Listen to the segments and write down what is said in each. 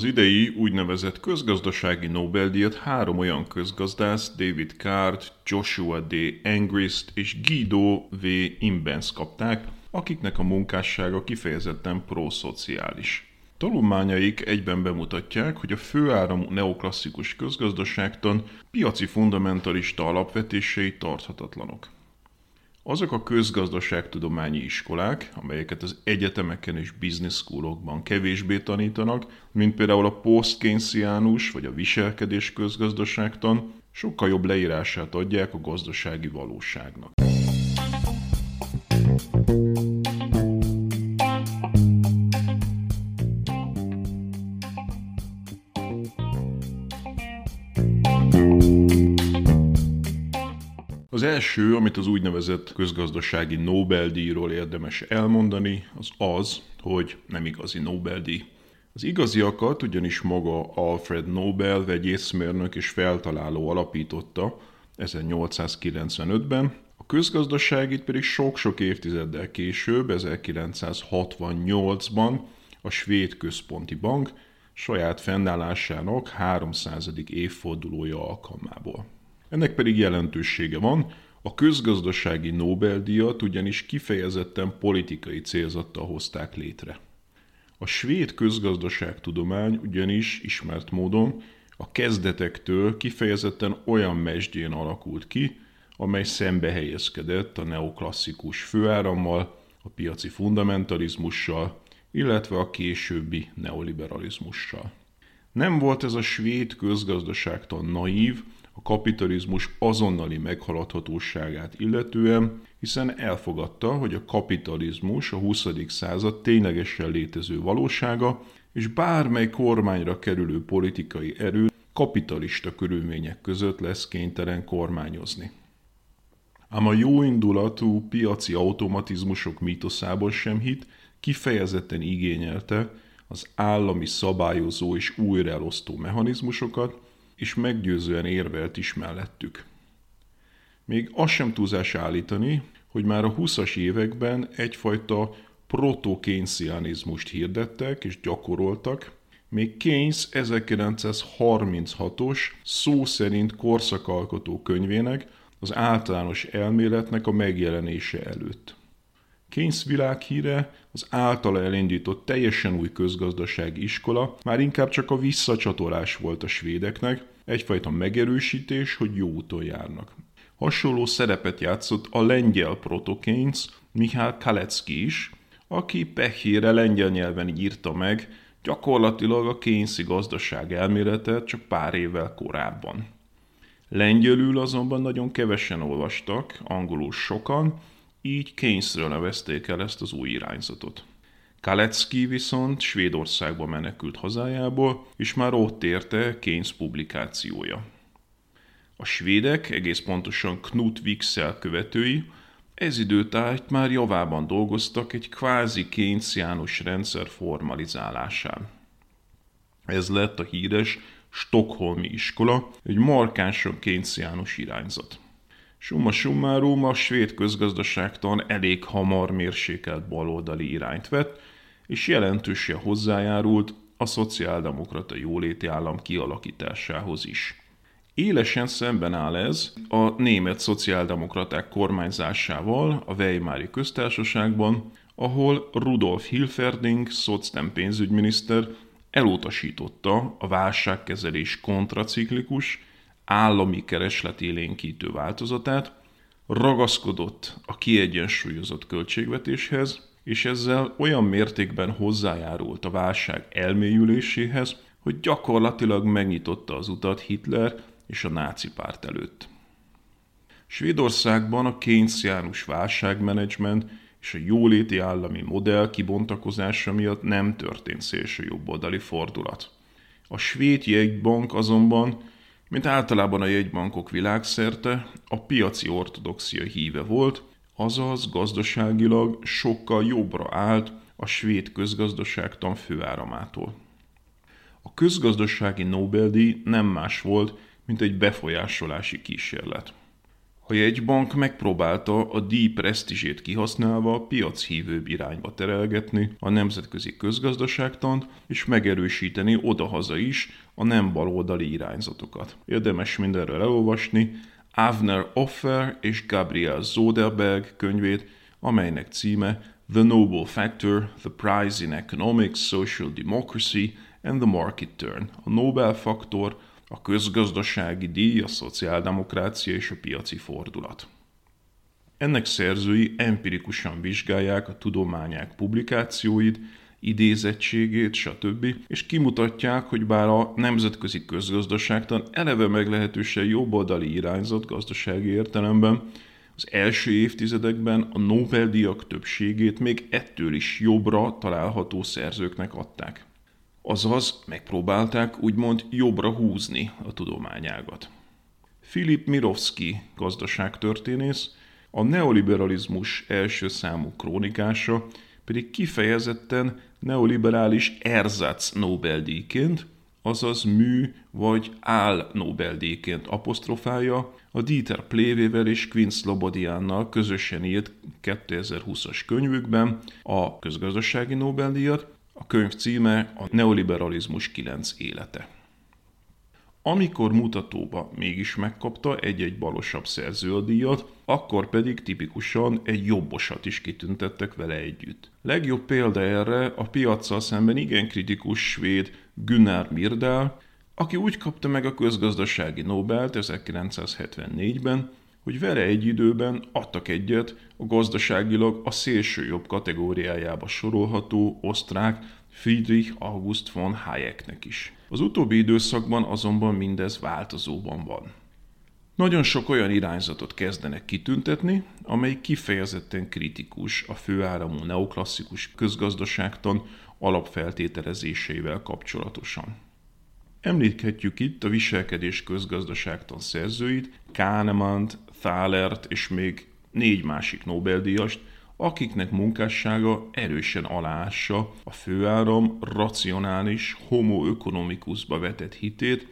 Az idei úgynevezett közgazdasági Nobel-díjat három olyan közgazdász, David Card, Joshua D. Angrist és Guido V. Imbens kapták, akiknek a munkássága kifejezetten proszociális. Tanulmányaik egyben bemutatják, hogy a főáramú neoklasszikus közgazdaságtan piaci fundamentalista alapvetései tarthatatlanok. Azok a közgazdaságtudományi iskolák, amelyeket az egyetemeken és business schoolokban kevésbé tanítanak, mint például a post vagy a viselkedés közgazdaságtan, sokkal jobb leírását adják a gazdasági valóságnak. Első, amit az úgynevezett közgazdasági Nobel-díjról érdemes elmondani, az az, hogy nem igazi Nobel-díj. Az igaziakat ugyanis maga Alfred Nobel vegyészmérnök és feltaláló alapította 1895-ben, a közgazdaságit pedig sok-sok évtizeddel később, 1968-ban a Svéd Központi Bank saját fennállásának 300. évfordulója alkalmából. Ennek pedig jelentősége van, a közgazdasági Nobel-díjat ugyanis kifejezetten politikai célzattal hozták létre. A svéd közgazdaságtudomány ugyanis ismert módon a kezdetektől kifejezetten olyan mesdjén alakult ki, amely szembe helyezkedett a neoklasszikus főárammal, a piaci fundamentalizmussal, illetve a későbbi neoliberalizmussal. Nem volt ez a svéd közgazdaságtan naív, a kapitalizmus azonnali meghaladhatóságát illetően, hiszen elfogadta, hogy a kapitalizmus a 20. század ténylegesen létező valósága, és bármely kormányra kerülő politikai erő kapitalista körülmények között lesz kénytelen kormányozni. Ám a jóindulatú piaci automatizmusok mítoszában sem hit, kifejezetten igényelte az állami szabályozó és újraelosztó mechanizmusokat, és meggyőzően érvelt is mellettük. Még azt sem túlzás állítani, hogy már a 20-as években egyfajta proto-keynesianizmust hirdettek és gyakoroltak, még Keynes 1936-os szó szerint korszakalkotó könyvének, az általános elméletnek a megjelenése előtt. Keynes világhíre, az általa elindított teljesen új közgazdasági iskola már inkább csak a visszacsatolás volt a svédeknek, egyfajta megerősítés, hogy jó úton járnak. Hasonló szerepet játszott a lengyel protokénz Mihály Kalecki is, aki pehére lengyel nyelven írta meg gyakorlatilag a kényszi gazdaság elméletet csak pár évvel korábban. Lengyelül azonban nagyon kevesen olvastak, angolul sokan, így Keynesről nevezték el ezt az új irányzatot. Kalecki viszont Svédországba menekült hazájából, és már ott érte Keynes publikációja. A svédek, egész pontosan Knut Wicksell követői, ez időtájt már javában dolgoztak egy kvázi Keynesiánus rendszer formalizálásán. Ez lett a híres Stockholmi iskola, egy markánsan Keynesiánus irányzat. Summa summarum a svéd közgazdaságtan elég hamar mérsékelt baloldali irányt vett, és jelentősen hozzájárult a szociáldemokrata jóléti állam kialakításához is. Élesen szemben áll ez a német szociáldemokraták kormányzásával a Weimári köztársaságban, ahol Rudolf Hilferding, szocdem pénzügyminiszter elutasította a válságkezelés kontraciklikus, állami keresletélénkítő változatát, ragaszkodott a kiegyensúlyozott költségvetéshez, és ezzel olyan mértékben hozzájárult a válság elmélyüléséhez, hogy gyakorlatilag megnyitotta az utat Hitler és a náci párt előtt. Svédországban a Keynesiánus válságmenedzsment és a jóléti állami modell kibontakozása miatt nem történt szélső jobboldali fordulat. A svéd jegybank azonban, mint általában a jegybankok világszerte, a piaci ortodoxia híve volt, azaz gazdaságilag sokkal jobbra állt a svéd közgazdaságtan főáramától. A közgazdasági Nobel-díj nem más volt, mint egy befolyásolási kísérlet. A jegybank megpróbálta a díj presztízsét kihasználva piachívőbb irányba terelgetni a nemzetközi közgazdaságtant, és megerősíteni odahaza is a nem baloldali irányzatokat. Érdemes mindenről elolvasni Avner Offer és Gabriel Zoderberg könyvét, amelynek címe The Noble Factor, The Prize in Economics, Social Democracy and the Market Turn, a Nobel faktor, a közgazdasági díj, a szociáldemokrácia és a piaci fordulat. Ennek szerzői empirikusan vizsgálják a tudományák publikációit, idézettségét, stb. és kimutatják, hogy bár a nemzetközi közgazdaságtan eleve meglehetősen jobboldali irányzat gazdasági értelemben, az első évtizedekben a Nobel-díjak többségét még ettől is jobbra található szerzőknek adták azaz megpróbálták úgymond jobbra húzni a tudományágat. Filip Mirovski gazdaságtörténész, a neoliberalizmus első számú krónikása pedig kifejezetten neoliberális erzác Nobel-díjként, azaz mű vagy áll Nobel-díjként apostrofálja a Dieter Plévével és Quinn Slobodiánnal közösen írt 2020-as könyvükben a közgazdasági Nobel-díjat, a könyv címe a Neoliberalizmus 9 élete. Amikor mutatóba mégis megkapta egy-egy balosabb szerző akkor pedig tipikusan egy jobbosat is kitüntettek vele együtt. Legjobb példa erre a piaccal szemben igen kritikus svéd Gunnar Myrdal, aki úgy kapta meg a közgazdasági Nobelt 1974-ben, hogy vele egy időben adtak egyet a gazdaságilag a szélső jobb kategóriájába sorolható osztrák Friedrich August von Hayeknek is. Az utóbbi időszakban azonban mindez változóban van. Nagyon sok olyan irányzatot kezdenek kitüntetni, amely kifejezetten kritikus a főáramú neoklasszikus közgazdaságtan alapfeltételezéseivel kapcsolatosan. Említhetjük itt a viselkedés közgazdaságtan szerzőit, Kahnemant, Thalert és még négy másik Nobel-díjast, akiknek munkássága erősen aláássa a főáram racionális homo vetett hitét,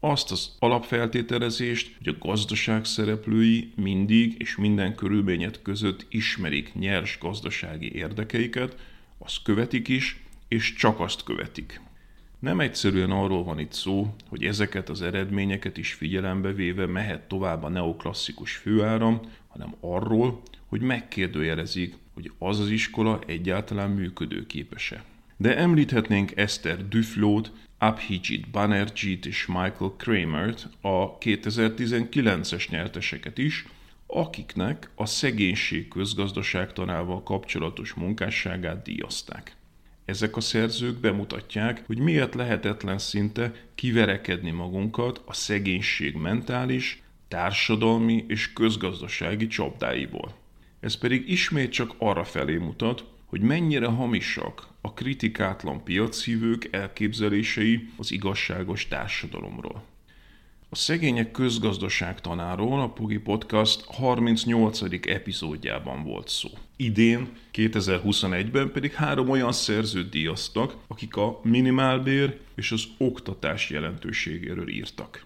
azt az alapfeltételezést, hogy a gazdaság szereplői mindig és minden körülményet között ismerik nyers gazdasági érdekeiket, azt követik is, és csak azt követik. Nem egyszerűen arról van itt szó, hogy ezeket az eredményeket is figyelembe véve mehet tovább a neoklasszikus főáram, hanem arról, hogy megkérdőjelezik, hogy az az iskola egyáltalán működőképes-e. De említhetnénk Esther Duflót, Abhijit Banerjee-t és Michael Kramert, a 2019-es nyerteseket is, akiknek a szegénység közgazdaságtanával kapcsolatos munkásságát díjazták. Ezek a szerzők bemutatják, hogy miért lehetetlen szinte kiverekedni magunkat a szegénység mentális, társadalmi és közgazdasági csapdáiból. Ez pedig ismét csak arra felé mutat, hogy mennyire hamisak a kritikátlan piachívők elképzelései az igazságos társadalomról. A szegények közgazdaság tanáról a Pugi Podcast 38. epizódjában volt szó. Idén, 2021-ben pedig három olyan szerzőt díjaztak, akik a minimálbér és az oktatás jelentőségéről írtak.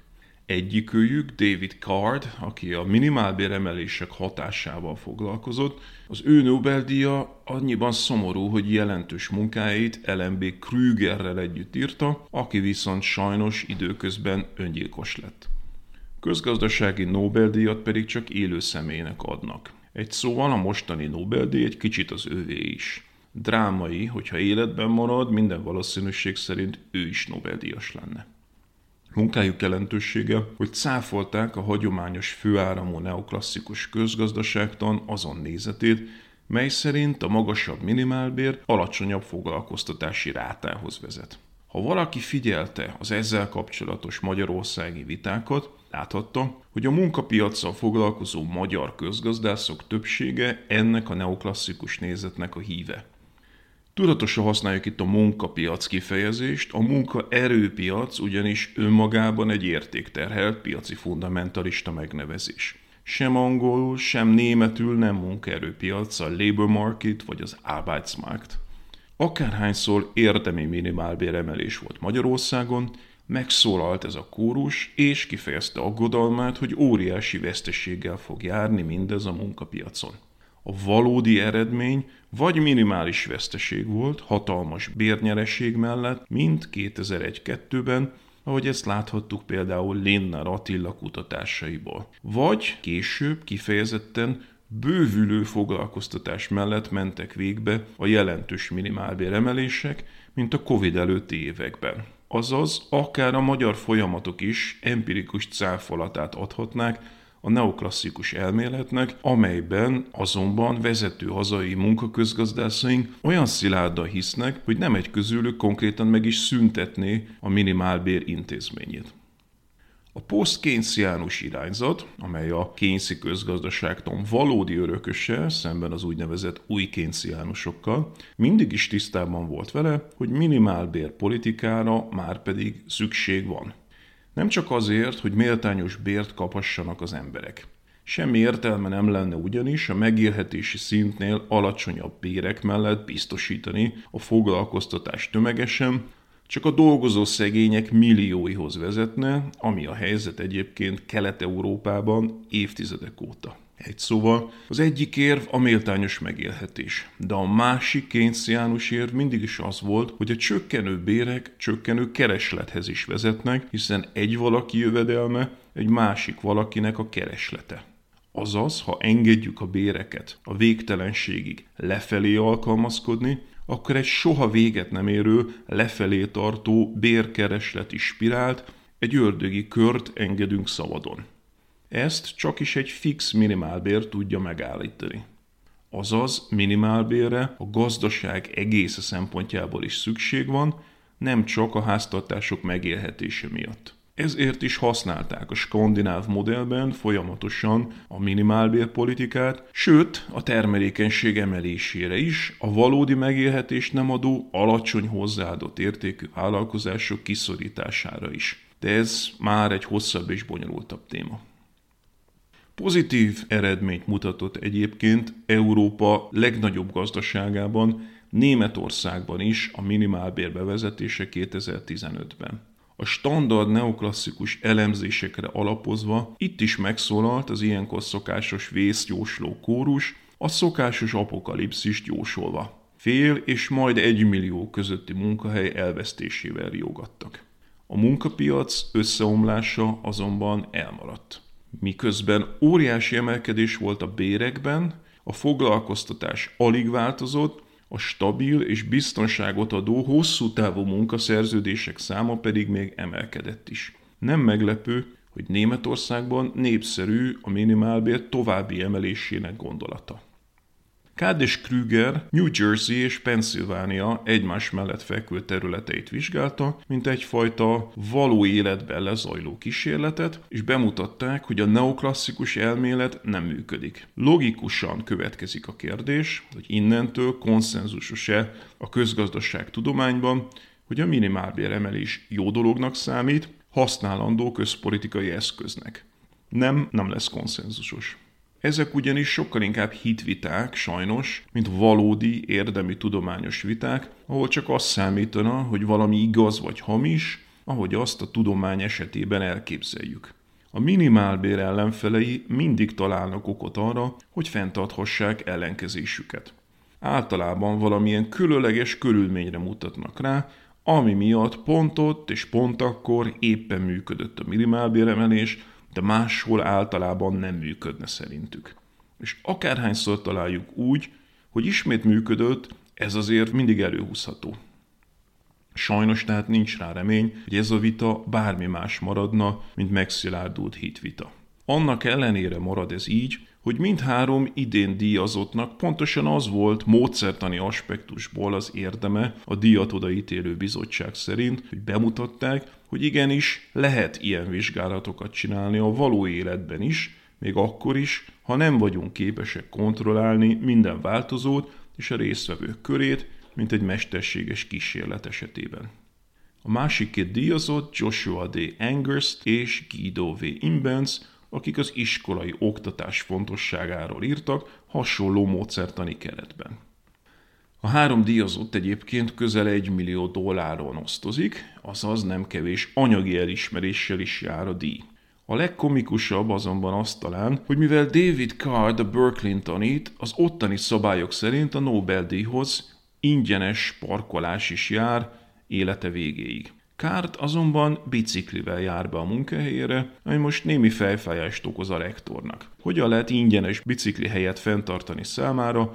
Egyikőjük David Card, aki a minimálbéremelések hatásával foglalkozott, az ő Nobel-díja annyiban szomorú, hogy jelentős munkáit LMB Krügerrel együtt írta, aki viszont sajnos időközben öngyilkos lett. Közgazdasági Nobel-díjat pedig csak élő személynek adnak. Egy szóval a mostani Nobel-díj egy kicsit az ővé is. Drámai, hogyha életben marad, minden valószínűség szerint ő is Nobel-díjas lenne. Munkájuk jelentősége, hogy cáfolták a hagyományos főáramú neoklasszikus közgazdaságtan azon nézetét, mely szerint a magasabb minimálbér alacsonyabb foglalkoztatási rátához vezet. Ha valaki figyelte az ezzel kapcsolatos magyarországi vitákat, láthatta, hogy a munkapiacsal foglalkozó magyar közgazdászok többsége ennek a neoklasszikus nézetnek a híve. Tudatosan használjuk itt a munkapiac kifejezést, a munkaerőpiac ugyanis önmagában egy értékterhelt piaci fundamentalista megnevezés. Sem angolul, sem németül nem munkaerőpiac, a labor market vagy az Arbeitsmarkt. Akárhányszor érdemi minimálbéremelés volt Magyarországon, megszólalt ez a kórus, és kifejezte aggodalmát, hogy óriási veszteséggel fog járni mindez a munkapiacon. A valódi eredmény vagy minimális veszteség volt, hatalmas bérnyereség mellett, mint 2001-2-ben, ahogy ezt láthattuk például Linnar Attila kutatásaiból. Vagy később kifejezetten bővülő foglalkoztatás mellett mentek végbe a jelentős minimálbéremelések, mint a Covid előtti években. Azaz, akár a magyar folyamatok is empirikus cáfolatát adhatnák a neoklasszikus elméletnek, amelyben azonban vezető hazai munkaközgazdászaink olyan szilárdan hisznek, hogy nem egy közülük konkrétan meg is szüntetné a minimálbér intézményét. A post-kénciánus irányzat, amely a kényszi közgazdaságtan valódi örököse szemben az úgynevezett új kénciánusokkal, mindig is tisztában volt vele, hogy minimálbér politikára már pedig szükség van. Nem csak azért, hogy méltányos bért kaphassanak az emberek. Semmi értelme nem lenne ugyanis a megélhetési szintnél alacsonyabb bérek mellett biztosítani a foglalkoztatás tömegesen, csak a dolgozó szegények millióihoz vezetne, ami a helyzet egyébként Kelet-Európában évtizedek óta. Egy szóval, az egyik érv a méltányos megélhetés, de a másik kénysziánus érv mindig is az volt, hogy a csökkenő bérek csökkenő kereslethez is vezetnek, hiszen egy valaki jövedelme egy másik valakinek a kereslete. Azaz, ha engedjük a béreket a végtelenségig lefelé alkalmazkodni, akkor egy soha véget nem érő, lefelé tartó bérkeresleti spirált, egy ördögi kört engedünk szabadon. Ezt csak is egy fix minimálbér tudja megállítani. Azaz minimálbérre a gazdaság egész szempontjából is szükség van, nem csak a háztartások megélhetése miatt. Ezért is használták a skandináv modellben folyamatosan a minimálbérpolitikát, sőt a termelékenység emelésére is, a valódi megélhetést nem adó, alacsony hozzáadott értékű vállalkozások kiszorítására is. De ez már egy hosszabb és bonyolultabb téma. Pozitív eredményt mutatott egyébként Európa legnagyobb gazdaságában, Németországban is a minimálbér bevezetése 2015-ben. A standard neoklasszikus elemzésekre alapozva itt is megszólalt az ilyenkor szokásos vészjósló kórus, a szokásos apokalipszist jósolva. Fél és majd egy millió közötti munkahely elvesztésével riogattak. A munkapiac összeomlása azonban elmaradt. Miközben óriási emelkedés volt a bérekben, a foglalkoztatás alig változott, a stabil és biztonságot adó hosszú távú munkaszerződések száma pedig még emelkedett is. Nem meglepő, hogy Németországban népszerű a minimálbér további emelésének gondolata. Kád és Krüger New Jersey és Pennsylvania egymás mellett fekvő területeit vizsgálta, mint egyfajta való életben lezajló kísérletet, és bemutatták, hogy a neoklasszikus elmélet nem működik. Logikusan következik a kérdés, hogy innentől konszenzusos-e a közgazdaság tudományban, hogy a minimálbér emelés jó dolognak számít, használandó közpolitikai eszköznek. Nem, nem lesz konszenzusos. Ezek ugyanis sokkal inkább hitviták, sajnos, mint valódi, érdemi tudományos viták, ahol csak az számítana, hogy valami igaz vagy hamis, ahogy azt a tudomány esetében elképzeljük. A minimálbér ellenfelei mindig találnak okot arra, hogy fenntarthassák ellenkezésüket. Általában valamilyen különleges körülményre mutatnak rá, ami miatt pont ott és pont akkor éppen működött a minimálbéremelés, de máshol általában nem működne szerintük. És akárhányszor találjuk úgy, hogy ismét működött, Ez azért mindig előhúzható. Sajnos tehát nincs rá remény, hogy ez a vita bármi más maradna, mint megszilárdult hitvita. Annak ellenére marad ez így, hogy mindhárom idén díjazottnak pontosan az volt módszertani aspektusból az érdeme a díjat odaítélő bizottság szerint, hogy bemutatták, hogy igenis lehet ilyen vizsgálatokat csinálni a való életben is, még akkor is, ha nem vagyunk képesek kontrollálni minden változót és a résztvevők körét, mint egy mesterséges kísérlet esetében. A másik két díjazott Joshua D. Angerst és Guido V. Imbens, akik az iskolai oktatás fontosságáról írtak hasonló módszertani keretben. A három díjazott egyébként közel egy millió dolláron osztozik, azaz nem kevés anyagi elismeréssel is jár a díj. A legkomikusabb azonban az talán, hogy mivel David Card a Berkeley tanít, az ottani szabályok szerint a Nobel-díjhoz ingyenes parkolás is jár élete végéig. Kárt azonban biciklivel jár be a munkahelyére, ami most némi fejfájást okoz a rektornak. Hogyan lehet ingyenes bicikli helyet fenntartani számára,